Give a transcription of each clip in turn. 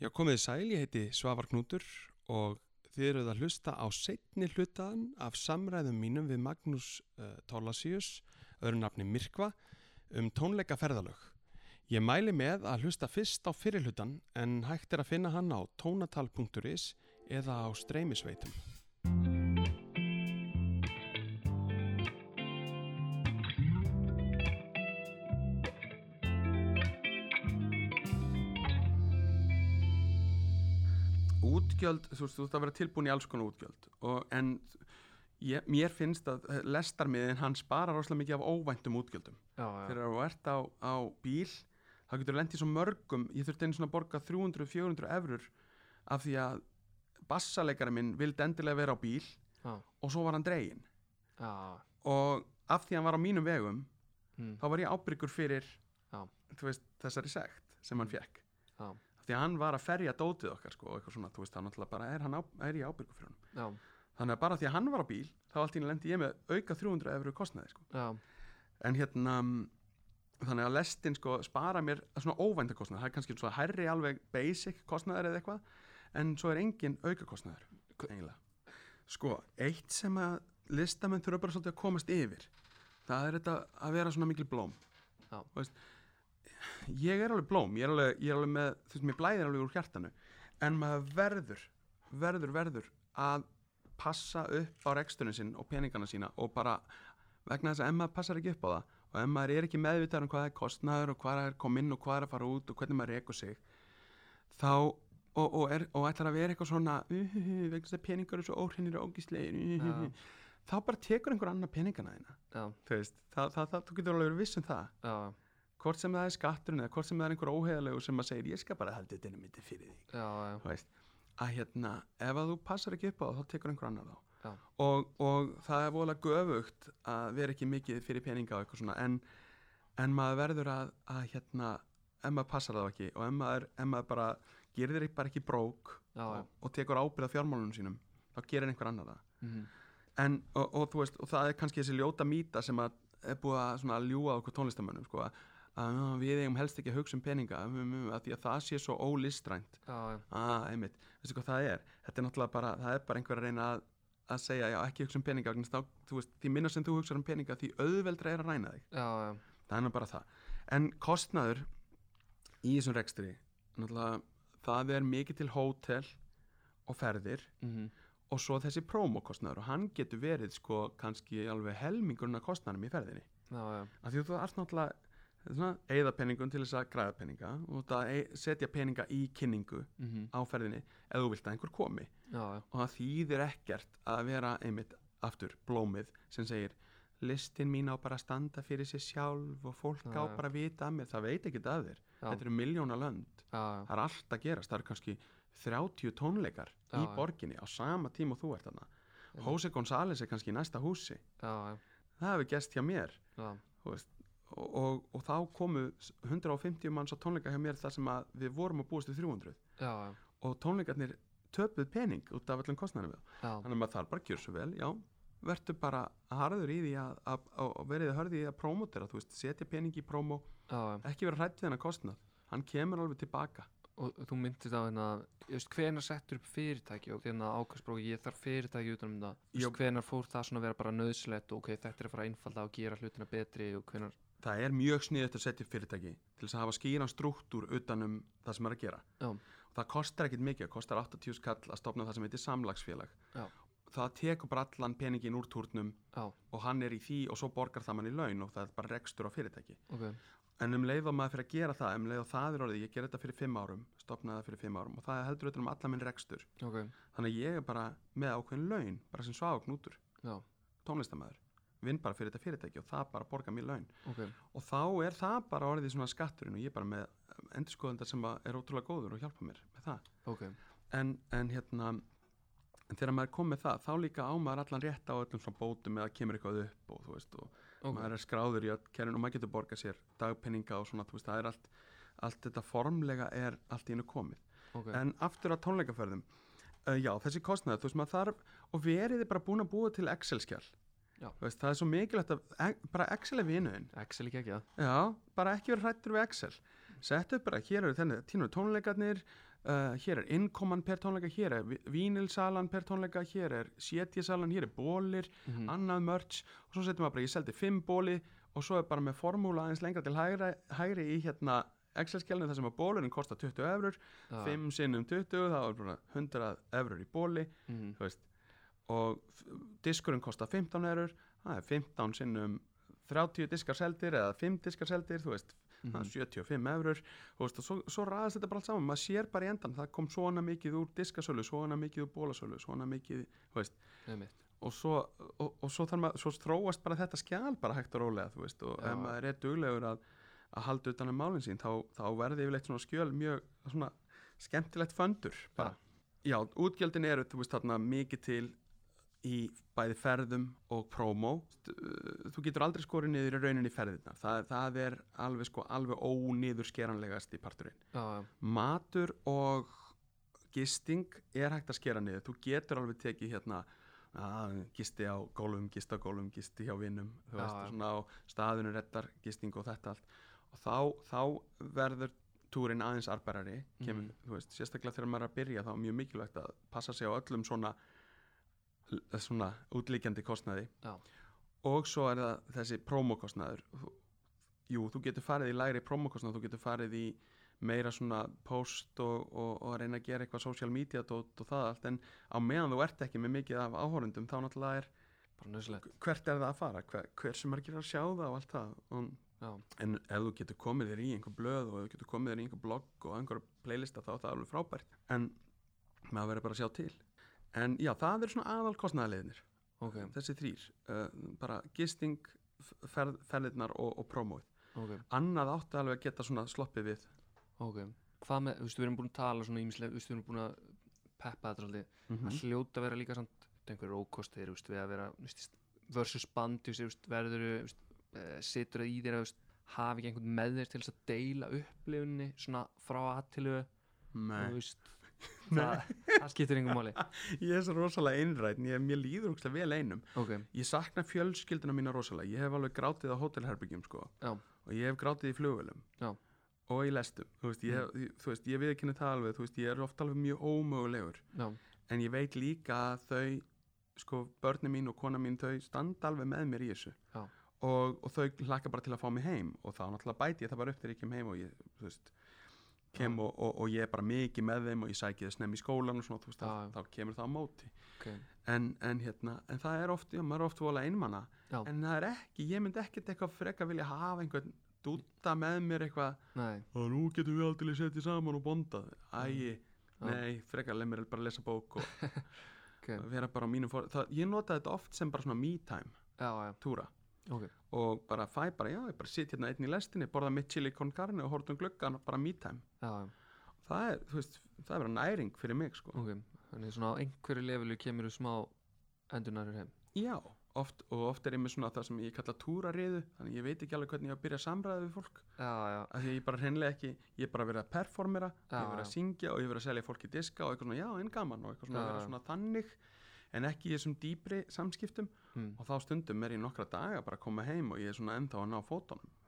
Já, komið sæl, ég heiti Svavar Knútur og þið eruð að hlusta á setni hlutaðan af samræðum mínum við Magnús uh, Tólasíus, öðru nafni Mirkva, um tónleika ferðalög. Ég mæli með að hlusta fyrst á fyrirlutan en hægt er að finna hann á tónatal.is eða á streymisveitum. Útgjöld, þú veist, þú ert að vera tilbúin í alls konar útgjöld. Og, en ég, mér finnst að lestarmiðin hann spara rosalega mikið af óvæntum útgjöldum. Já, já. þegar þú ert á, á bíl þá getur lendið svo mörgum ég þurfti einu svona að borga 300-400 eurur af því að bassaleikari minn vildi endilega vera á bíl já, og svo var hann dregin já, og af því að hann var á mínum vegum mm, þá var ég ábyrgur fyrir veist, þessari sekt sem hann fekk því að hann var að ferja dótið okkar sko, og eitthvað svona, þú veist, hann náttúrulega bara er, á, er ég ábyrgur fyrir hann þannig að bara því að hann var á bíl þá allt í einu lendi ég með auka 300 eurur kostnaði sko. en hérna mm, þannig að lestin sko spara mér svona óvænta kostnaði, það er kannski svona hærri alveg basic kostnaður eða eitthvað en svo er engin auka kostnaður eiginlega. Sko, eitt sem að listamenn þurfa bara svolítið að komast yfir það er þetta að vera svona mikil blóm ég er alveg blóm ég er alveg, ég er alveg með, þú veist, mér blæðir alveg úr hjartanu. En maður verður verður, verður að passa upp á reksturinn sinn og peningana sína og bara vegna þess að maður passar ekki upp á það og maður er ekki meðvitað um hvað er kostnaður og hvað er kom inn og hvað er að fara út og hvernig maður rekur sig þá og, og, er, og ætlar að vera eitthvað svona vegna þess að peningar eru svo óhreinir og ógíslegir uh, þá bara tekur einhver annar peningana þína. Já, þú veist, það, það, það, þú getur alveg verið viss um það. Já, hvort sem það er skatturinn eða hvort sem það er einhver óheðalegu sem að segir ég skal bara halda þetta inn mitt fyrir þig. Já, veist, að hérna ef að þú passar ekki upp á þá tekur einhver annar þá. Og, og það er voðalega göfugt að vera ekki mikið fyrir peninga og eitthvað svona en, en maður verður að, að hérna, ef maður passar það ekki og ef maður, ef maður bara þér bara ekki brók Já, og, og tekur ábyrða fjármálunum sínum þá gerir einhver annar það. Mhm, en, og, og þú veist, og það er kannski þessi ljóta mýta sem að er búið að ljúga okkur tónlistamönnum sko, að, að við eigum helst ekki að hugsa um peninga að því að það sé svo ólistrænt. Já, ah, einmitt, veistu hvað það er? Þetta er náttúrulega bara, það er bara einhver að reyna að, að segja, já, ekki hugsa um peninga að þá, þú veist, því minna sem þú hugsa um peninga því auðveldra er að ræna þig, já, já, það er nú bara það. En kostnaður í þessum rekstri, náttúrulega það er mikið til hótel og ferðir mhm, og svo þessi prómokostnaður og hann getur verið sko kannski alveg helmingurinn af kostnaðum í ferðinni. Já, af því að þú ert náttúrulega eigða peningum til þess að græða peninga og það ei- setja peninga í kynningu mhm, á ferðinni eða þú vilt að einhver komi. Já, já, og það þýðir ekkert að vera einmitt aftur blómið sem segir listin mín á bara að standa fyrir sér sjálf og fólk Já, á bara að vita að mér. Það veit ekki að þér. Þetta eru miljóna lönd. Það er allt að gerast, það eru kannski 30 tónleikar í borginni á sama tíma og þú ert þarna. Jose González er kannski í næsta húsi. Það hefur gerst hjá mér. Já, þú veist, og, og, og þá komu 150 manns á tónleika hjá mér þar sem að við vorum að búast við 300 já, og tónleikarnir töpuð pening út af öllum kostnæðinu við þannig að maður þarf bara að gjöra svo vel já, verður bara harður í því að, að, að, að verið hörði í að prómotera þú veist, setja pening í prómó já, ekki vera hrætt við hennar kostnað. Hann kemur alveg tilbaka. Og þú myndist á hérna hvenar settur upp fyrirtæki? Og hérna ákvæmstbróki ég þarf fyrirtæki utan um það. Hvenar fór það svona að vera bara nöðslegt og ok, þetta er að fara að einfalda og gera hlutina betri og hvenar, það er mjög sniðið að setja fyrirtæki til þess að hafa skýran struktúr utan um það sem er að gera. Já, og það kostar ekkit mikið, það kostar 80 skall að stopna það sem heitir samlagsfélag. Já, það tekur bara allan peningin úr túrnum já, og hann er í því og svo borgar það mann í laun og það er bara rekstur á fyrirtæki. Ok. En um leið og maður fyrir að gera það um leið og það er orðið, ég ger þetta fyrir fimm árum stopnaði það fyrir fimm árum og það heldur þetta um allan minn rekstur. Ok, þannig ég er bara með ákveðin laun bara vinn bara fyrir þetta fyrirtæki og það bara borgar mér laun. Ok. Og þá er það bara orðið svona skatturinn og ég er bara með endurskoðandar sem að er ótrúlega góður og hjálpa mér með það. Ok, en, en hérna en þegar maður kom með það þá líka á maður allan rétt á öllum svona bótum eða kemur eitthvað upp og þú veist og ok, maður er skráður í öll kerfin og maður getur borgað sér dagpenninga og svona þú veist það er allt allt þetta formlega er allt í einu komið. En aftur á tónleikaferðum uh, já þessi kostnaður þú veist maður þarf og verið þið bara búin að búa til Excel-skjál veist, það er svo mikilvægt að bara Excel er vinuðin Excel ekki ekki það Já, bara ekki vera hrættur við Excel. Sett upp bara, hér eru þenni tínu tónleikarnir uh, hér er innkoman per tónleika hér er vínilsalan per tónleika hér er sétjasalan, hér er bólir mhm, annað merch og svo setjum við bara, ég seldi fimm bóli og svo er bara með formúla aðeins lengra til hægri, hægri í hérna Excel-skjálnu þar sem að bólurinn kostar 20 eurur já, 5 sinnum 20, þá er bara 100 eurur í bóli mhm, þú veist og diskurinn kostar 15 eurur það er 15 sinnum 30 diskar seldir eða 5 diskar seldir þú veist, það mhm, er 75 eurur þú veist, og svo, svo ræðast þetta bara allt saman maður sér bara í endan, það kom svona mikið úr diskasölu svona mikið úr bólasölu svona mikið, þú veist og svo, og, og svo, maður, svo þróast bara þetta skjál bara hægt og rólega veist, og Já. ef maður er duglegur að, að halda utan um málinn sín þá, þá verði yfirleitt svona skjöl mjög svona skemmtilegt föndur bara. Já, útgjöldin eru, þú veist, þarna mikið til í bæði ferðum og prómó. Þú getur aldrei skorið niður í rauninni ferðirnar. Það, það er alveg sko alveg óniður skeranlegast í parturinn. Já, já, matur og gisting er hægt að skera niður. Þú getur alveg tekið hérna að, gisti á gólfum, gisti á gólfum gisti hjá vinnum, þú Já, veist, já. svona á staðinu reddar gisting og þetta allt. Og þá, þá verður túrin aðeins arbærari kemur, Mhm. þú veist, sérstaklega þegar maður er að byrja þá er mjög mikilvægt að passa sig á öllum svona svona útlíkjandi kostnaði. Já. og svo er það þessi prómokostnaður jú, þú getur farið í lægri prómokostnað, þú getur farið í meira svona post og, og, og reyna að gera eitthvað social media dót og það allt en á meðan þú ert ekki með mikið af áhórundum þá náttúrulega er hvert er það að fara, hver, hver sem er að sjá það og allt það. Og, en ef þú getur komið þér í einhver blöð og ef þú getur komið þér í einhver blogg og einhver playlista þá er það alveg frábært. En maður verður bara að sjá til en já, það er svona aðal kostnæðaliðnir ok, þessi þrýr, uh, bara gisting ferð, ferðirnar og, og prómóið. Ok, annað átti alveg að geta svona sloppið við. Ok. Hvað með, þú veist, við erum búin að tala svona ímislega, þú veist, við erum búin að peppa þetta Mhm. það hljóta að vera líka samt einhverjur ókostir, þú veist, við að vera veist, versus band, þú veist, verður uh, situr það í þér að hafi ekki einhvern með þér til þess að deila upplifunni svona frá aðtilu Nei, veist það, það skiptir einhver máli. Ég er svo rosalega einræðn ég, mér líður úkslega vel einum. Ok, ég sakna fjölskylduna mína rosalega. Ég hef alveg grátið á hótelherbyggjum sko. Já. og ég hef grátið í flugvölum Já. og í lestum. Þú veist, ég, ég, þú veist, ég viðkynni það alveg. Þú veist, ég er ofta alveg mjög ómögulegur. Já, en ég veit líka að þau sko, börni mín og kona mín þau standa alveg með mér í þessu. Og, og þau hlakka bara til að fá mig heim. Og þá náttúrulega bæti ég það bara upp þegar ég kem heim og ég, þú veist kem og, og, og ég er bara mikið með þeim og ég sæki það snemm í skólan og svona, þú veist, Já, þá, kemur það á móti. Ok, en, en hérna, en það er oft, já, maður er oft vola einmanna, Já. en það er ekki ég myndi ekkert eitthvað frekar vilja hafa einhvern dúta með mér eitthvað. Og nú getum við aldrei setið saman og bondað. Ægi, nei, frekar leið mér bara að lesa bók og ok, vera bara á mínum fór það, ég nota þetta oft sem bara svona me time. Já, já, túra ok. Og bara fæ bara, já, ég bara sitt hérna einn í lestinni borða mitt chili con carne og hortum gluggan bara me time. Já, það er, þú veist, það er bara næring fyrir mig sko. ok þannig svona á einhverju levelu kemur þú smá endurnæður heim. Já, oft, og oft er ég með svona það sem ég kalla túrariðu þannig ég veit ekki alveg hvernig ég á að byrja að samræða við fólk. Já, já, af því ég bara hreinlega ekki, ég er bara verið að performera ég Já, er verið að syngja og ég er verið að selja fólki diska og eitthvað svona, já, en gaman og eitthvað svona, svona þannig en ekki í þessum dýpri samskiptum. Mm, og þá stundum er ég nokkra daga bara að koma heim og ég er svona ennþá að ná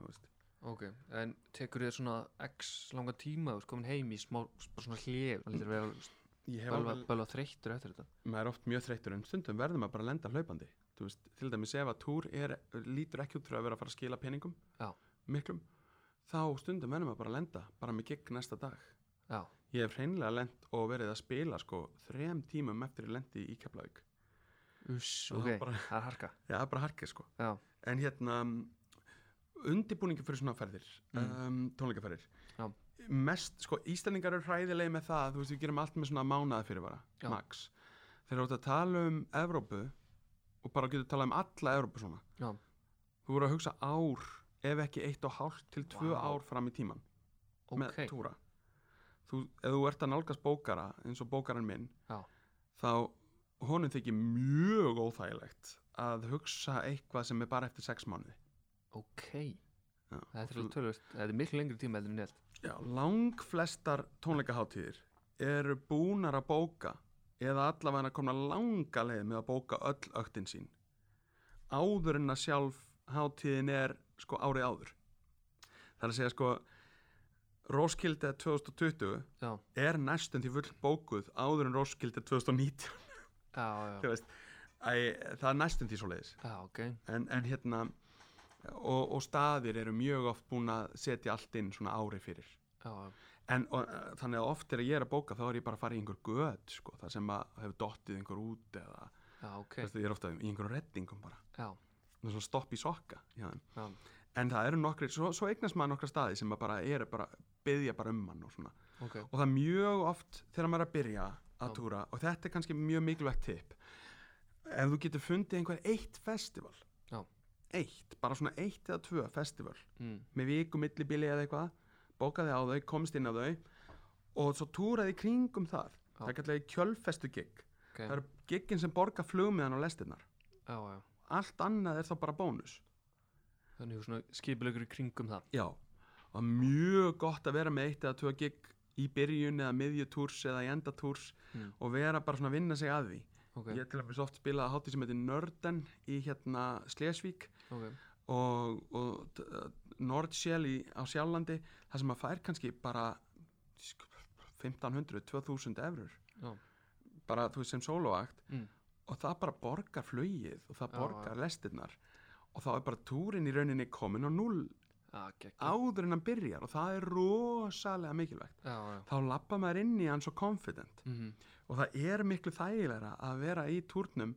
veist. ok en tekur þér svona x langa tíma veist komin heim í smá, svona hlið það lítur að vera bölva þreyttur eftir þetta. Maður er oft mjög þreyttur en stundum verður maður bara að lenda hlaupandi. Veist, til dæmis ef að túr er, lítur ekki út fyrir að vera að fara að skila peningum Já. miklum, þá stundum verður maður bara að lenda bara með gigg næsta dag. Já, ég hef hreinlega lent og verið að spila sko þrem tímum eftir ég lendi í Keflavík uss, ok, bara- það er harka já, það er bara harkið sko já, en hérna undibúningi fyrir svona ferðir Mm. um, tónleikaferðir Já. mest, sko, Íslandingar eru hræðilegi með það þú veist, við gerum allt með svona mánaða fyrirvara Já. max, þegar þú ert að tala um Evrópu og bara getur talað um alla Evrópu svona Já. þú voru að hugsa ár ef ekki eitt og hálft til tvö Vá. ár fram í tíman með ok túra þú, ef þú ert að nálgast bókara eins og bókaran minn Já. þá honum þykir mjög óþægilegt að hugsa eitthvað sem er bara eftir sex mánuði ok, Já. þetta er tölvöld þetta er miklu lengri tíma held Já, lang flestar tónleikaháttíðir eru búnar að bóka eða allavega komna langa leið með að bóka öll öktin sín áður en að sjálf háttíðin er sko árið áður það er að segja sko Roskilde 2020 já, er næstum því full bókuð áður en Roskilde 2019 já, já, veist Æ, það er næstum því svo leiðis já, ok. En, en hérna og, og staðir eru mjög oft búin að setja allt inn svona ári fyrir. En og, eh, þannig að oft þegar ég er að bóka þá er ég bara að fara í einhver göð sko, það sem að hefur dottið einhver út eða okay. ég er ofta í einhverjum reddingum bara. Er stopp í sokka en það eru nokkri, svo, svo eignast maður nokkra staði sem að bara eru bara byggja bara um mann og svona. Ok. Og það er mjög oft þegar maður er að byrja að túra og þetta er kannski mjög mikilvægt tip ef þú getur fundið einhver eitt festival Já. eitt, bara svona eitt eða tvö festival mm, með viku millibili eða eitthvað bókaði á þau, komst inn á þau og svo túraði kringum þar. Já. það er kallega kjölfestu gig. Ok. Það eru giggin sem borga flugmiðan og lestinnar já, allt annað er þá bara bónus. Þannig þú svona skipilegur í kringum það. Já, það er mjög gott að vera með eitt eða tvö gig í byrjun eða miðjutúrs eða í endatúrs mm, og vera bara svona að vinna sig að því. Ok, ég til að oft spilaði hátíð sem heitir Nörden í hérna Slesvík ok, og, og uh, Nordsjæl á Sjálandi þar sem maður fær kannski bara sk- 1500, 2000 eurur já, bara þú veist sem soloakt mm, og það bara borgar flugið og það Já, borgar lestirnar og þá er bara túrin í rauninni komin á null já, áður en hann byrjar og það er rosalega mikilvægt já, já, þá lappa maður inn í hann svo confident. Mhm, og það er miklu þægilegra að vera í túrnum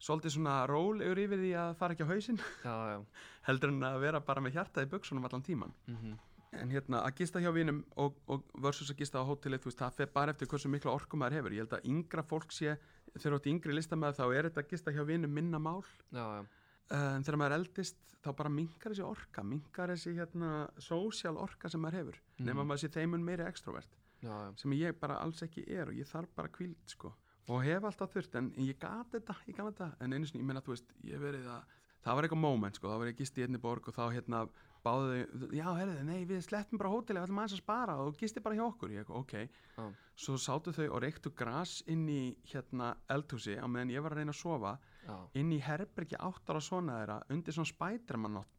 svolítið svona rólegur yfir því að fara ekki á hausinn já, heldur en að vera bara með hjartað í buksunum allan tíman mhm, en hérna að gista hjá vinum og, og versus að gista á hótelið, þú veist, það fer bara eftir hversu mikla orku maður hefur, ég held að yngra fólk sé þegar þú ert yngri listamæður þá er þetta að gista hjá vinum minna mál. Já, já, en þegar maður er eldist þá bara minkar þessi orka, minkar þessi hérna sósjál orka sem maður hefur Mhm. nema maður sé þeimun meiri extrovert já, já, sem ég bara alls ekki er og ég þarf bara kvíld sko. Og hef alltaf þurft en ég gat þetta, ég gat þetta. En einu sinni, ég meina þú veist, ég verið að það var eitthvað moment sko, þá var ég gist í einni borg og þá hérna báðu þau, já herriði, nei við slettum bara hótelið, við ætlum aðeins að spara og gisti bara hjá okkur, ég ok. Já. svo sátu þau og reyktu gras inn í hérna eldhúsi á meðan ég var að reyna að sofa já, inn í herbergi áttar á svona þeirra undir svona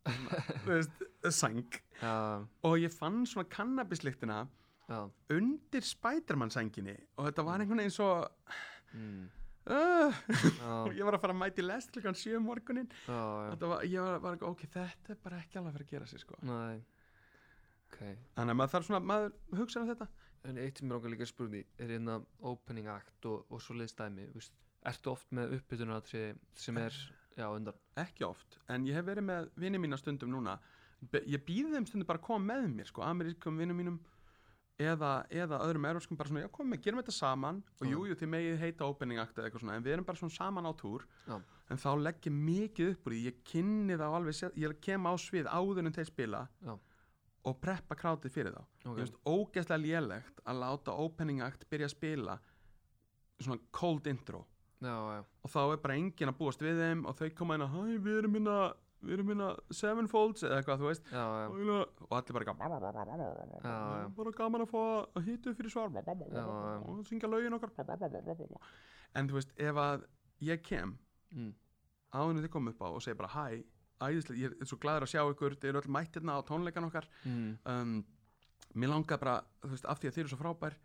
veist, sæng. Já, og ég fann svona kannabisliktina undir spædermann sænginni og þetta var einhvern veginn svo mm, og ég var að fara að mæti lest klukkan 7 um morgunin já, já, Þetta var, ég var, var ekki, ok, þetta er bara ekki alveg að fara að gera sig sko. næ, ok, þannig að maður þarf svona, maður hugsa um þetta. En eitt sem ég langar líka að spurði er hérna opening act og, og svo liðstæmi, veist, ertu oft með uppbytunaratriði sem er, já, undan, ekki oft, en ég hef verið með vinið mína stundum núna. Ég býði þeim stundum bara að koma með mér sko, amerískum vinum mínum eða, eða öðrum eróskum bara svona, já kom með, gerum þetta saman og Já. jú, þið megið heita opening act eða eitthvað svona, en við erum bara svona saman á túr Já. en þá legg ég mikið upp úr því ég kynni þá alveg, ég kem á svið áður en þeir spila Já. og preppa krátið fyrir þá ok, ég finnst ógeðslega lélegt að láta opening act byrja að spila svona cold intro já, og þá er bara enginn að búast við þeim og þau koma inn að hæ, við erum hérna við erum hérna sevenfolds eða eitthvað, þú veist. Já, já, og hérna- og allir bara já. bara gaman að fá að hitu fyrir svar já. og syngja lögin okkar en þú veist, ef að ég kem mm, áðurinn þið kom upp á og segi bara hæ, æðislega, ég er svo glæður að sjá ykkur þið eru öll mætt hérna á tónleikan okkar. Mm, um, mér langar bara, þú veist, af því að þið eru svo frábær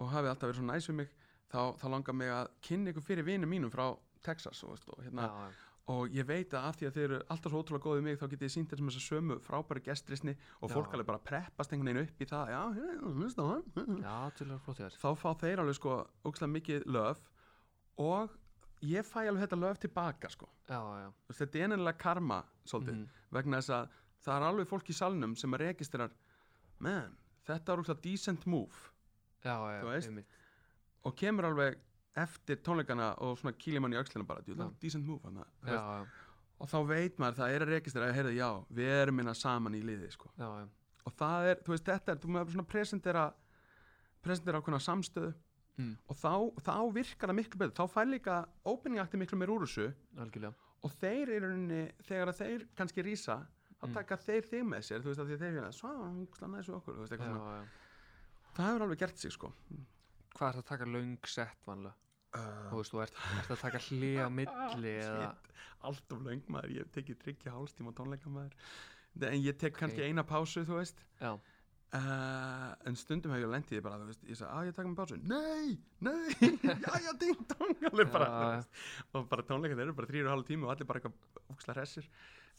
og hafið alltaf verið svo næs við mig þá, þá langar mig að kynna ykkur fyrir vinum mínum frá Texas og, veist, og, hérna, og ég veit að af því að þið eru alltaf svo ótrúlega góðið mig þá getið þið sínt þessum þess að sömu frábæri gestrisni og fólk alveg bara preppast einhvern veginn upp í það. Já, hlusta hann þá fá þeir alveg sko ógslag mikið löf og ég fæ alveg þetta löf tilbaka sko. Já, já, þetta er ennilega karma svolítið mhm, vegna þess að það er alveg fólk í salnum sem að registerar man, þetta er ógslag decent move. Já, já, einmitt. og kemur alveg eftir tónleikana og svona kýlir mann í öxlina bara, "Dude, Já. decent move hana, já, já, og þá veit maður það er að registera að heyrðu, já, við erum minna saman í liði sko. já, og það er, þú veist, þetta er, þú maður svona presentera presentera ákveðna samstöðu. Mm, og þá, þá virkar það miklu betur, þá fær líka opening acti miklu meir úr þessu. Algjörlega. Og þeir eru rauninni, þegar þeir kannski rísa, þá Mm. taka þeir þig með sér, þú veist, því þeir hérna, svo, hún næsu okkur, þú veist, eitthvað svona. það hefur alveg gert sig, sko. Hvað er það að taka löng sett vanlega þú uh, veist, þú ert, ert að taka hlið á milli eða, allt of löng maður, ég hef tekið tryggja hálstíma tónleika maður. En ég tek Ok. kannski eina pásu, þú veist. Já, uh, en stundum hef ég lendið bara þú veist, ég sagði að ég taka mig pásu. Nei, nei, já já ding dong alveg bara, þú og bara tónleikar eru bara þrýr og halv tími og allir bara eitthvað ókslega hressir.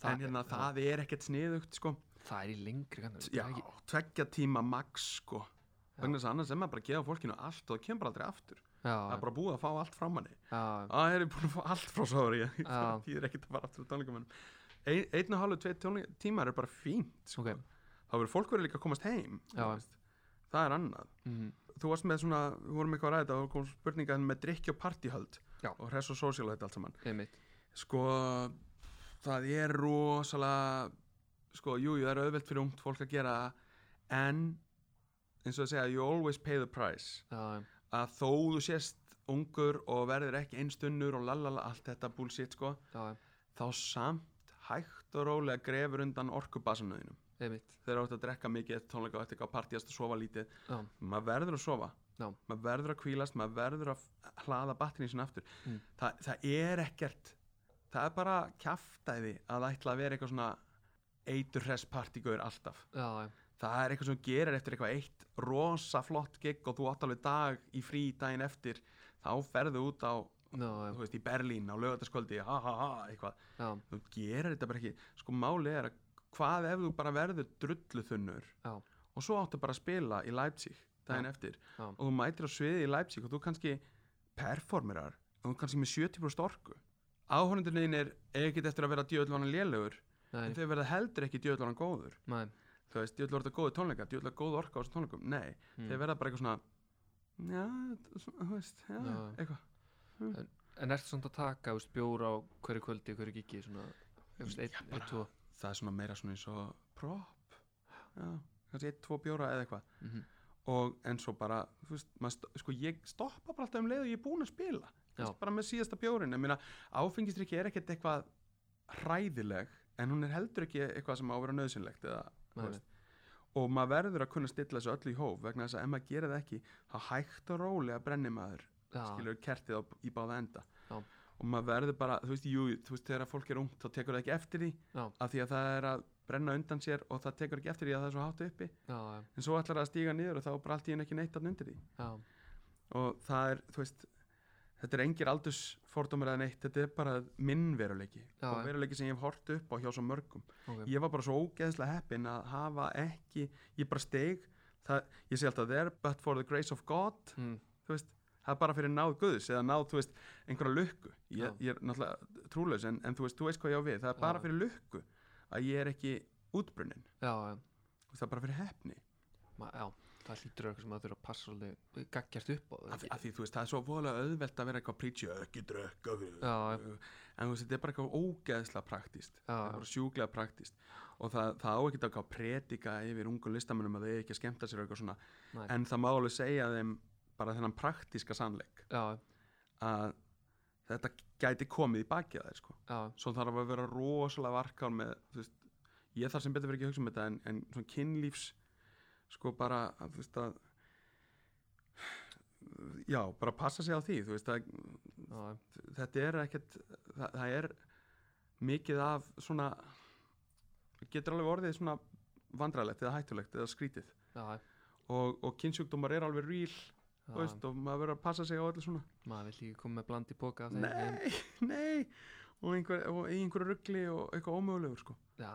En hérna það er ekkert sniðugt sko. Það er í lengri kannu já, tveggja tíma max sko. Þess að annars er maður bara að gefa fólkinu allt og það kemur aldrei aftur það er já, bara búið að fá allt frá manni já, að ég er búin að fá allt frá Já. það þýðir ekkert að fara aftur á tónleikum ein, einn og halvu, tvei tímar er bara fínt sko. ok. Þá verður fólk verið líka að komast heim Já. það er annað. Mhm, þú varst með svona, við vorum eitthvað að ræða og kom spurninga með drikki og partíhöld Já. og hress og sósíal og þetta allt saman. Einmitt. Sko, það er rosalega sko, jú, jú, það er auðvelt fyrir ungt fólk að gera það en eins og að segja, you always pay the price. Já, að þó þú sést ungur og verður ekki einstunnur og lalala, allt þetta bullshit sko, já, þá samt hægt og rólega grefur undan orkubasanuðinum þú ert að drekka mikið eftir tónleika og eftir eitthvað partíast að sofa lítið já, maður verður að sofa. Já. maður verður að kvílast, maður verður að hlaða batterið sinna aftur. Mm. Þa, það er ekkert það er bara kjaftæði að ætla að vera eitthvað svona eitur hress partígauður alltaf. Já, já, það er eitthvað sem gerir eftir eitthvað eitt rosa flott gig og þú átt alveg dag í frí daginn eftir þá ferðu út á, já, þú veist, í Berlín á lögataskvöldi, ha ha ha, eitthvað. Já, þú gerir þetta bara ekki, sko máli er að hvað ef þú bara verður drulluþunnur já, og svo áttu bara að spila í Leipzig daginn eftir og þú mætir á sviði í Leipzig og þú kannski performerar og þú kannski með 70% orku. Áhörnundin er ekkert eftir að vera djöðlvanan lélugur nei, en þau verða heldur ekki djöðlvanan góður. Nei, þú veist, djöðl verða góðu tónleikar djöðl góð orka á þessum tónleikum, nei mm. þau verða bara eitthvað svona já, svona, þú veist, já, Já. eitthvað. En ertu samt að taka, þú veist, bjór á hverju kvöldi, hverju gigi, svona, Já, einn, bara- tvo? það er svona meira svona eins og prop. Já, kannski eitt, tvo bjóra eða eitthvað. Mhm, og en svo bara, þú veist, sko ég stoppa bara alltaf um leið og ég er búinn að spila. Bara með síðasta bjórin ég meina, áfengistrykki er ekkert eitthvað hræðileg, en hún er heldur ekki eitthvað sem á að vera nöðsynlegt eða, og maður verður að kunna stilla þessu öllu í hóf vegna þess að ef maður gerir það ekki þá hægt og rólega brennir maður já, skilur kertið á, í báða enda. Já. og maður verður bara, þú veist, jú, þú veist þegar fólk er ungt þá tekur það ekki eftir því já, af því að það er að brenna undan sér og það tekur ekki eftir því að það er svo hátt uppi. En svo ætlar það að stíga niður og þá í henni ekki neitt að undir því. Já, og það er, þú veist þetta er engir aldursfordómur eða neitt þetta er bara minn veruleiki Já, og veruleiki sem ég hef hort upp á hjá svo mörgum. Ok, ég var bara svo ógeðslega heppin að hafa ekki ég bara steig. Það, ég sé alltaf there but for the grace of God mm, þú veist, það er bara fyrir náð Guðs eða náð, þú veist, einhverja lukku. Ég, Já. ég er náttúrulega trúlaus en, en þú veist, þú veist hvað ég á við, það er bara Já. fyrir lukku að ég er ekki útbrunnin það er bara fyrir ma, já það hlýtur eitthvað sem það þurfa að passa svolítið gaggjart upp á af, af því þú veist, það er svo voðalega auðvelt að vera eitthvað að preacha, ekki já. en þú veist, þetta er bara eitthvað það er bara sjúklega praktíst og það, það á ekki að predika yfir ungu listamennum að þau ekki að skemmta sér eitthvað svona. Nei. en það má alveg segja þeim bara þennan praktíska sannleik. Já, að þetta gæti komið í bakið á þér sko. svo þarf að vera rosalega varkár með veist, ég þarf sem betur verið ekki að hugsa um þetta en, en svona kynlífs sko bara að, þú veist að já, bara passa sig á því þú veist að já, þetta er ekkert það, það er mikið af svona getur alveg orðið svona vandræðlegt eða hættulegt eða skrítið. Já, og, og kynnsjúkdómar er alveg ríl veist, og maður verður að passa sig á öllu svona. Maður vill ekki koma með bland í boka nei, nei. Og, einhver, í einhverju ruggli og eitthvað ómögulegur sko. já,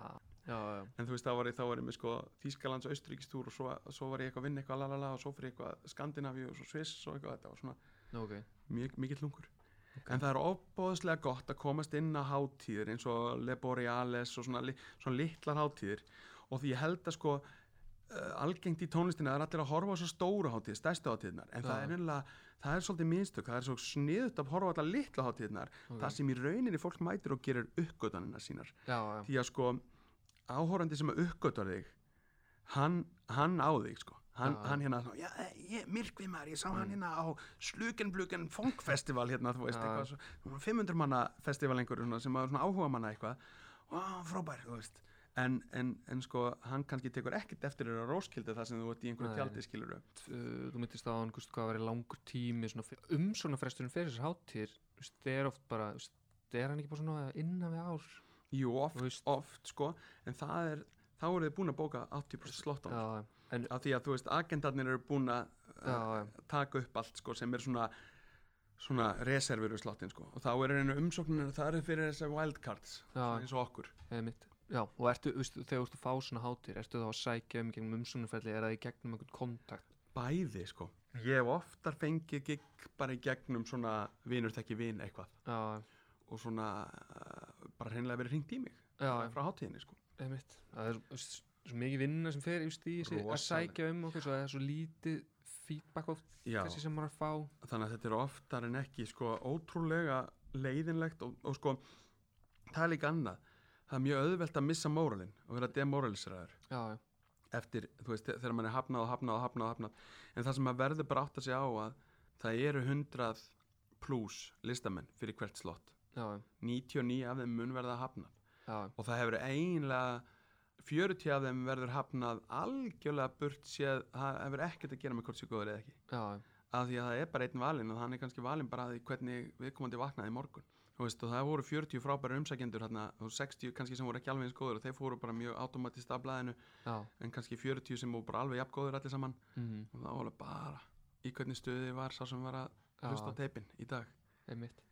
já, já, en þú veist þá var ég, þá var ég með sko, Þýskalands og Austuríkistúr og svo, svo var ég eitthvað að vinna eitthvað lalala og svo fyrir eitthvað Skandinavíu og svo Sviss og eitthvað þetta var svona ok. mjög, mikill lungur. En það er óbóðslega gott að komast inn á hátíðir eins og Le Boreales og svona, svona litlar hátíðir. Og því ég held að sko uh, algengt í tónlistinni að það er allir að horfa á svo stóru hátíðir, stærstu hátíðirnar. En það Já. er nefnilega, það er svolítið minnstök það er svo sniðut að horfa á allar litla hátíðirnar. Ok. það sem í rauninni fólk mætir og gerir uppgötanina sínar. Já, já, því að sko áhórandi sem að uppgötar þig hann, hann á þig sko hann, Já. hann hérna, svona, já, ég, myrkvið maður ég sá hann Mm. hérna á Slugenblugen Funkfestival hérna, þú veist, Já. eitthvað svo, svona 500 manna festival einhverju svona, sem var svona áhuga manna eitthvað og frábær, þú veist en, en, en sko, hann kannski tekur ekkert eftir þér á róskildi þar sem þú ert í einhverju tjaldi skilur Uh, þú myndist á hann hvað væri langur tími svona, fyr- umsóknarfresturinn fyrir þessar það er oft bara það er hann ekki bara svona innan við ár jú, oft, oft sko. En það er, þá eru þið búin að bóka 80% slott á En- af því að þú veist, agendarnir eru búin að taka upp allt sko, sem er svona svona reservur við slottin sko. og þá er einu umsóknir það eru fyrir þessar wildcards eins og okkur. Já, og ertu, veistu, þegar þú ert að fá svona hátir, ertu þá að sækja um gegnum umsóknarferli, er það í gegnum einhvern kontakt? bæði sko. Ég hef oftar fengið gig bara í gegnum svona vinur þekki vin eitthvað. Já, og svona bara hreinlega verið hringt í mig já, frá hátíðinni sko. Það er svo mikið vinna sem fer just í þessi að sækja um okkur, það er svo lítið feedback oft Já, þessi sem maður að fá. þannig að þetta er oftar en ekki sko ótrúlega leiðinlegt og, og sko það er líka annað. Það er mjög auðvelt að missa móralin og vera demoraliseraður Já, já, eftir, þú veist, þegar mann er hafnað og hafnað og hafnað og hafnað. En það sem maður verður bara átt að segja á að það eru 100 pluss listamenn fyrir hvert slott 99 af þeim mun verða hafnað. Já, og það hefur einlega 40 af þeim verður hafnað algjörlega burt séð það hefur ekkert að gera með hvort sér góður eða ekki. Já, af því að það er bara einn valinn og hann er kannski valinn bara að því hvernig viðkomandi vaknaði í morgun. Veist, og það voru 40 frábæra umsækjendur hérna, og 60 kannski sem voru ekki alveg eins góður og þeir fóru bara mjög automatist af blæðinu já, en kannski 40 sem voru bara alveg jafn góður allir saman. Mhm, og það voru bara í hvernig stuði var sá sem var að hlusta teipin í dag? Einmitt.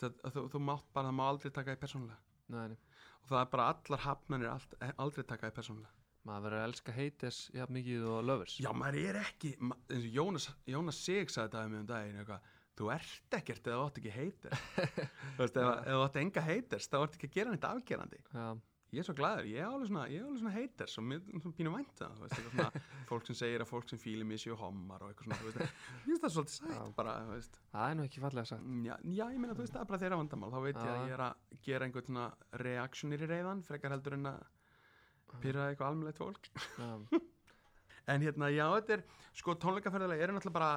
Það, þú, þú mátt bara, það má aldrei taka í persónulega. Nei, og það er bara allar hafnanir allt, aldrei taka í persónulega. Maður verður að elska haters jafn mikið og lovers. Já, maður er ekki, ma- eins og Jónas, Jónas Sig sagði þetta um daginn eitthvað, þú ert ekkert eða þú átt ekki heitir þú veist, ef, ef þú átt enga haters þá ert ekki að gera neitt afgerandi. Já, ég er svo glæður, ég er alveg svona, ég er alveg svona haters og mér svona pínu vænt það, þú veist, eitthvað svona fólk sem segir að fólk sem fíli mig séu hommar og eitthvað svona, þú veist, ég finnst það svolítið sætt bara, þú veist, það er nú ekki fallega sagt. já, já, ég meina, þú veist, það er bara þeirra vandamál, þá veit ég að ég er að gera einhvern svona reaksjónir í reyðan, frekar heldur en að pyrra eitthvað almennilegt fólk. En hérna, já, þetta er, sko, tónleikaferðilega er náttúrulega bara,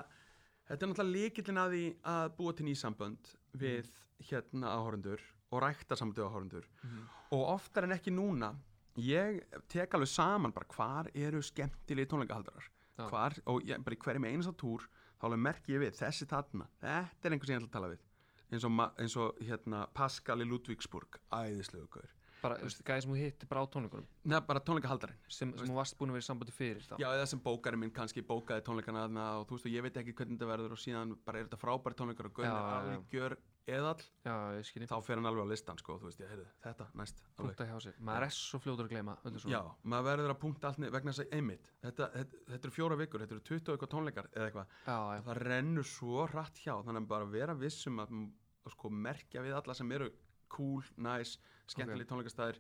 þetta er náttúrulega líkillin að því að búa til nýsambönd við, hérna, áhorundur og rækta sambandi áhorundur. mhm, Og oftar en ekki núna, ég tek alveg saman bara hvar eru skemmtilegi tónleikahaldarar. Hvar, og ég, bara í hverjum einasta túr, þá alveg merki ég við, þessi þarna, þetta er einhver sem ég ætla að tala við. Eins og, eins og hérna, Pascal í Ludvíksburg, æðislegu gaur. bara, þú veist, gæði sem þú hitti bara á tónleikunum, Nei, bara tónleikahaldarinn. sem, sem þú varst búin að vera í sambandi fyrir þá. Já, eða sem bókari minn kannski bókaði tónleikana og þú veist og ég veit ekki hvernig þetta verður og síðan bara er þetta frábæri tónleikar og Já, er já, já. Eðall. Já, þá fer hann alveg á listan sko, veist, ég heyrðu, þetta, næst. Maður er svo fljótur að gleyma. Já, maður verður að punkta allt vegna þess að einmitt, þetta, þetta, þetta eru fjóra vikur, þetta eru 20 og eitthvað tónleikar eða eitthvað, það rennur svo rætt hjá þannig að bara vera vissum að, að sko merkja við alla sem eru cool, nice, skemmtilegi tónleikastæðir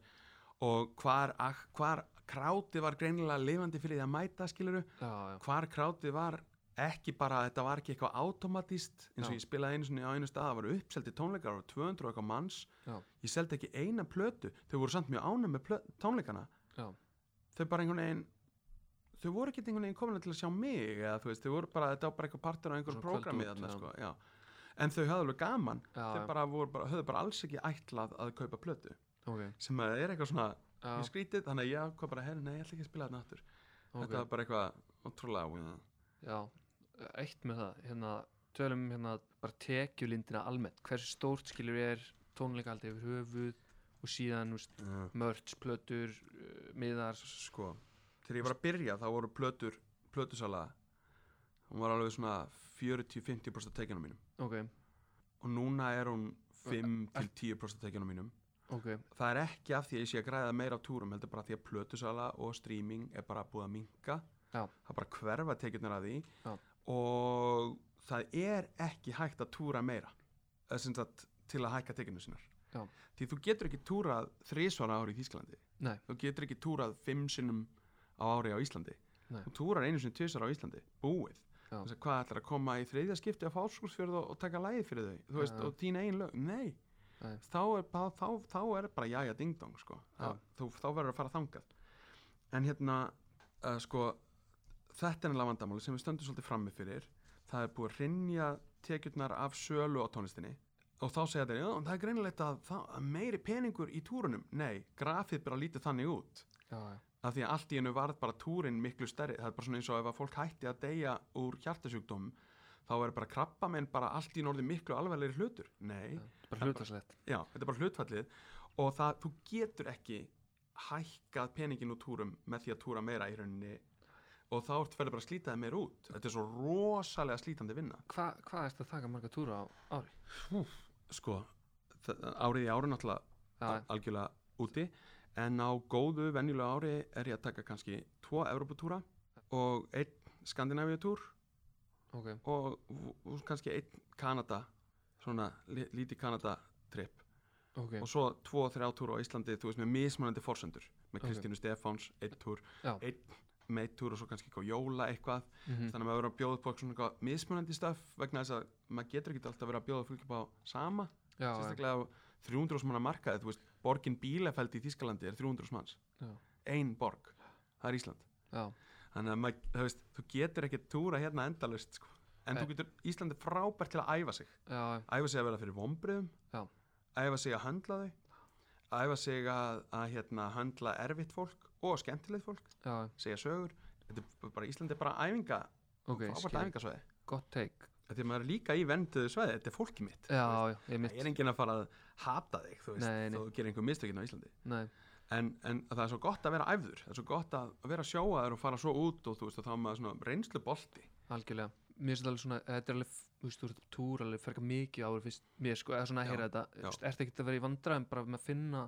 og hvar, hvar krátið var greinilega lifandi fyrir því að mæta skiluru já, já, hvar krátið var ekki bara, þetta var ekki eitthvað automatist eins og Já. ég spilaði einu sinni á einu stað það var uppseldi tónleikar, það var 200 og eitthvað manns. Já, ég seldi ekki eina plötu þau voru samt mjög ánæg með tónleikana. Já, þau bara einhvern veginn þau voru ekki einhvern veginn komin til að sjá mig eða þú veist, þau voru bara, þetta var bara eitthvað partur á einhverjum Svona prógrami þarna sko, en þau höfðu alveg gaman. Þau bara, bara, höfðu bara alls ekki ætlað að kaupa plötu. Ok, sem að er eitthvað svona skrítið, þannig að ég hvað bara, herri, nei, ég ætla ekki að spila þetta aftur. Ok, þetta var bara eitthvað ótrúlega já. Eitt með það, hérna, tölum um hérna bara tekjulindina almennt, hversu stórt skilur er tónleikaldi yfir höfuð og síðan, Já. mörts, plötur, uh, miðar, sko, þegar ég var að byrja þá voru plötur, plötusala hún var alveg svona 40-50% tekjunum mínum. Ok, og núna er hún 5-10% tekjunum mínum. Ok, það er ekki af því að ég sé að græða meira á túrum heldur bara því að plötusala og streaming er bara búið að minka Já. það er bara hverfa tekjurnar að því. Já. Og það er ekki hægt að túra meira sem sagt til að hækka tekjurnar sinnar Já. því þú getur ekki túrað þrísvara ári í Þýskalandi. Nei, þú getur ekki túrað fimm sinnum á ári á Íslandi. Nei. þú túrar einu sinni tvisar á Íslandi. Búið. Já. Þess að hvað ætlar að koma í þriðja skipti á fáskúrsfjörð og, og taka lægi fyrir þau? Þú veist, og þín eigin lög, nei. Þá er, þá, þá er bara jája ding dong sko. Þá verður að fara þangað. En hérna uh, sko, þetta er ennilega vandamáli sem við stöndum svolítið frammi fyrir. Það er búið að rinja tekjurnar af sölu á tónlistinni. Og þá segja þeir, já, það er greinilegt að, það, að meiri peningur í túrunum, nei, grafið bara lítið þannig út. Já, já, af því að allt í hennu varð bara túrin miklu stærri. Það er bara svona eins og ef að fólk hætti að deyja úr hjartasjúkdómum þá er bara krabba menn bara allt í norði miklu alveglegri hlutur. Nei, bara hlutaslegt, já, þetta er bara hlutfallið. Og það, þú getur ekki hækkað peningin úr túrum með því að túra meira í rauninni og þá ferði bara að slíta það meir út. Þetta er svo rosalega slítandi vinna. Hva, hvað er þetta að taka marga túra á ári? sko, þa- árið í ári náttúrulega Já, al- algjörlega úti en á góðu venjulega ári er ég að taka kannski tvo Evropatúra og einn Skandinavíatúr ok, og, og kannski einn Kanada svona lítið Kanada trip ok. Og svo tvo þrjá túr á Íslandi þú veist með mismunandi forsendur. Með. Kristínu Stefáns, einn túr einn með einn túr og svo kannski eitthvað jóla eitthvað. Mhm. þannig að maður verður að bjóða upp svona mismunandi stöf vegna þess að maður getur ekki alltaf verið að bjóða fólki upp á sama. Já, sérstaklega á 300 manna markaði. Þú veist, borgin Bílefeld í Þískalandi er 300 manns. Já, ein borg, það er Ísland. Já, þannig að maður, þú, veist, þú getur ekki túra hérna endalust sko. en þú getur, Ísland er frábært til að æfa sig. Já, æfa sig að vera fyrir vombriðum Já. æfa sig að höndla þau. Æfa sig að, að hérna, höndla erfitt fólk og skemmtilegt fólk já, segja sögur. Þetta er bara, Ísland er bara æfinga ok, frábært skil, æfingasvæði. Gott take. Því að maður er líka í venduðu svæði, þetta er fólkið mitt veist. Já, já, Það er enginn að fara að hata þig, þú veist, Nei, nei. þú gerir einhver mistökin á Íslandi. Nei, En, en það er svo gott að vera æfður, það er svo gott að vera sjóaður og fara svo út og þú veist, þá er maður svona reynslu bolti. algjörlega. Mér finnst þetta alveg svona, þetta er alveg, þú veist, þú á túr alveg ferka mikið áður fyrst mér sko, eða svona að heyra þetta, veist, ertu ekkert að vera í vandræðum bara með að finna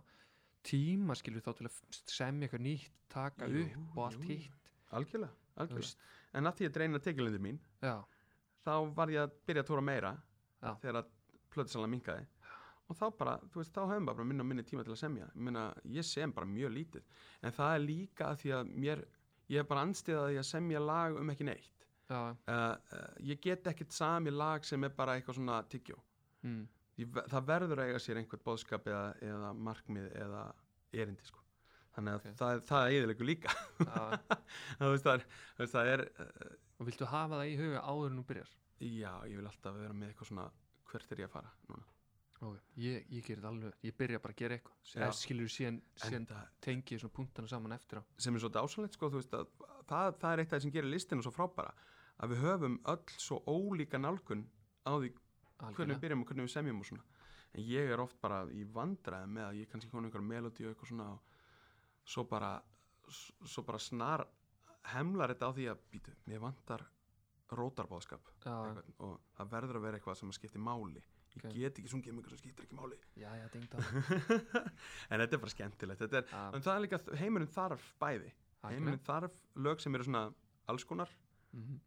tíma, skilur þá til að semja eitthvað nýtt, taka Jú, upp og allt jú, hitt, Algjörlega, algjörlega. En að því að dreina tekjulindu mín, já, þá var ég að byrja að tóra meira Já. þegar að plötisalega minkaði. Og þá bara, þú veist, þá hefum bara minna minni tíma til að semja. Ég meina, ég sem bara mjög lítið. En það er líka að því að mér, ég er bara anstiðað að semja lag um ekki neitt. Uh, uh, ég get ekkert sami lag sem er bara eitthvað svona tyggjó. mm, það verður að eiga sér einhvern bóðskap eða, eða markmið eða erindi sko. þannig að Ok. það, það er eðilegu líka þú veist það er, veist, það er uh, og viltu hafa það í huga áður en þú byrjar? já, ég vil alltaf vera með eitthvað svona hvert er ég að fara núna Ok, ég, ég gerir þetta alveg, ég byrja bara að gera eitthvað, eða skilur síðan, síðan en það, tengi ég svona punktana saman eftir á, sem er svo dásalegt sko, þú veist, að, það, það er eitt af það sem gerir listinu svo frábæra að við höfum öll svo ólíka nálgun á því hvernig við byrjum og hvernig við semjum og svona. En ég er oft bara í vandræði með að ég kannski konu einhver melodi og eitthvað svona og svo bara svo bara snar hemlar þetta á því að býtu, mér vantar rótarbóðskap og það verður að vera eitthvað sem skiptir máli. Ég Ok. get ekki sungið um eitthvað sem skiptir ekki máli. Já, já, en þetta er bara skemmtilegt. Er, en það er líka, heimurinn þarf bæði. Heimurinn þarf lög sem eru svona alls konar. Mhm,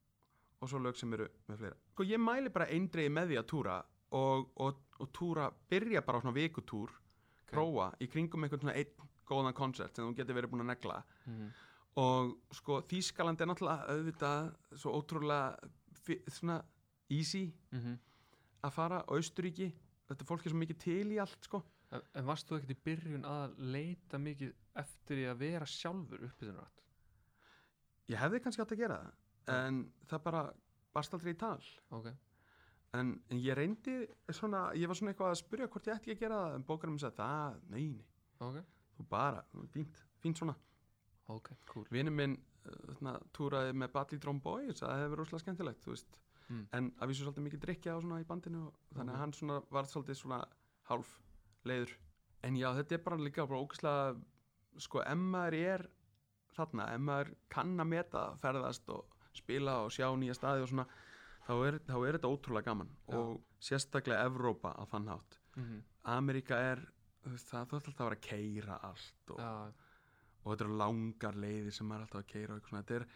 og svo lög sem eru með fleira sko ég mæli bara eindreiði með því að túra og, og, og túra, byrja bara á svona vikutúr Ok. prófa í kringum einhvern svona einn góðan koncert sem þú getur verið búin að negla mhm, og sko Þýskaland er náttúrulega auðvitað svo ótrúlega svona easy mhm. að fara Austuríki þetta fólk er svo mikið til í allt sko En, varst þú ekkert í byrjun að leita mikið eftir því að vera sjálfur uppbytunarætt? ég hefði kannski átt að gera það en það bara barst aldrei í tal. Ok, en, en ég reyndi svona, ég var svona eitthvað að spyrja hvort ég ætti að gera það en bókarum sagði það, nei, nei. Ok, þú bara, fínt, fínt svona. Ok, cool. Vinur minn uh, svona, túraði með Badly Drome Boys það hefur rosalega skemmtilegt þú veist. Mm. en að vísu svolítið mikið drikja á svona í bandinu og þannig að hann svona var svolítið svona hálf leiður. En já þetta er bara líka bara ógæslega sko ef maður er þarna, ef maður kann að meta ferðast og spila og sjá nýja staði og svona þá er, þá er þetta ótrúlega gaman. Já. og sérstaklega Evrópa á þann hátt. Mhm, Ameríka er þú veist, það ætti alltaf að vera að keira allt og, og þetta eru langar leiðir sem er alltaf að keira og er,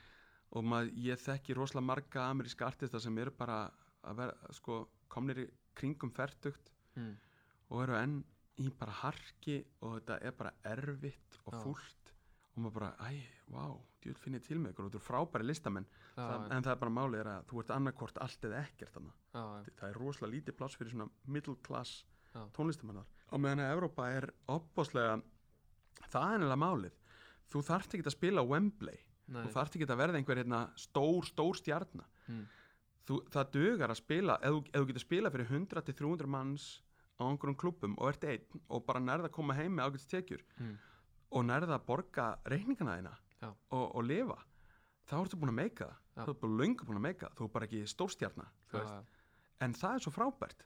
og maður, ég þekki rosalega marga ameríska artista sem eru bara að vera, sko, komnir í kringum færtugt mm, og eru enn í bara harki og þetta er bara erfitt og fúlt og maður bara, æ, vá, djúl finn ég til með ykkur og þetta eru frábæri listamenn. Já, það, en það er bara málið er að þú ert annarkvort allt eða ekkert já, það er rosalega lítið pláss fyrir svona middle class Já. tónlistamennar og meðan að Evrópa er opbáslega það er nefnilega málið. Þú þarft ekki að spila Wembley. Nei, þú þarft ekki að verða einhver hérna, stór, stór stjarnar mm, þú, það dugar að spila ef þú, þú getur spila fyrir 100-300 manns á einhverjum klubum og ert einn og bara nærða að koma heim með ágætt tekjur mm, og nærða að borga reikningana þína. Og, og lifa. Þá ertu búin að meika það. Þú ert bara löngu búin að meika það. Þú er bara ekki stórstjarnar en það er svo frábært.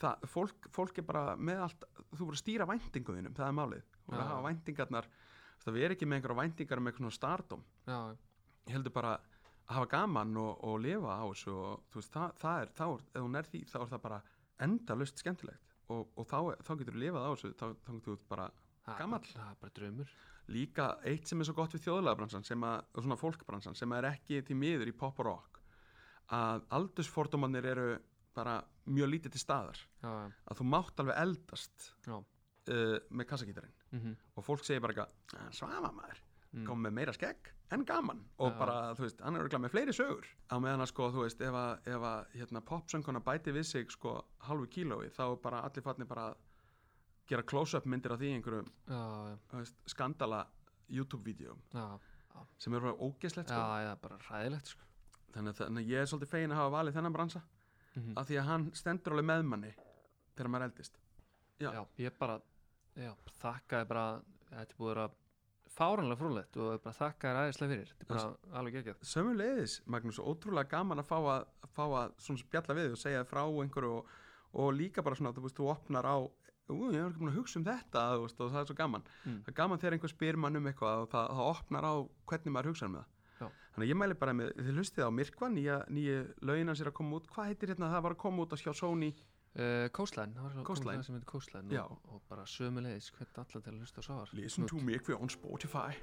Það, fólk, fólk er bara með allt þú voru að stýra væntinguðinum, það er málið. Þú voru að hafa væntingarnar. Það erum ekki með einhverja væntingar um svona stardom já, ég heldur bara að hafa gaman og, og lifa á þessu og veist, það, það er, þá, er- ef hún er því þá er það bara endalust skemmtilegt. Og, og þá, þá getur þú lifað á þessu þá, þá getur þú bara Bara- Það er bara draumur. Líka eitt sem er svo gott við þjóðlegabransan sem að, svona fólkbransan sem er ekki til miður í pop og rock að aldursfordómanir eru bara mjög lítið til staðar. Já, já, að þú mátt alveg eldast uh, með kassagítarinn. Mhm, og fólk segir bara eitthvað svafa maður, mm. kom með meira skegg en gaman. Og Já. bara, þú veist, hann er með fleiri sögur. Á meðan að sko, þú veist, ef að, ef að hérna, popsönguna bæti við sig sko halvu kílói, þá bara allir farnir bara að gera close-up myndir af því einhverju Já, skandala YouTube-vídeó sem er bara ógeslegt sko. já, bara ræðilegt sko. Þannig, að, þannig að ég er svolítið fegin að hafa valið þennan bransa. Mhm. af því að hann stendur alveg með manni þegar maður eldist. Já. Ég bara þakkaði bara Þetta er búið að fáranlega frúlegt og bara þakkaði æðislega fyrir. Þetta er bara alveg geggjað. Sömuleiðis, Magnús, ótrúlega gaman að fá að, fá að svona spjalla við og segja frá einhverju og, og líka bara svona, þú veist, þú opnar á ég er ekki búin að hugsa um þetta veist, og það er svo gaman. Mm. Það er gaman þegar einhver spyr mann um eitthvað og það, það opnar á hvernig maður hugsa um það. Já. Þannig að ég mæli bara með, þið hlustið á Myrkva, nýja, nýja lögin hans er að koma út, hvað heitir hérna, það var að koma út að sjá Sony, uh, Coastline, það var Coastline. það sem heitir Coastline og, og bara sömulegis hvernig allar til að hlusta á sávar listen to Myrkvi on Spotify.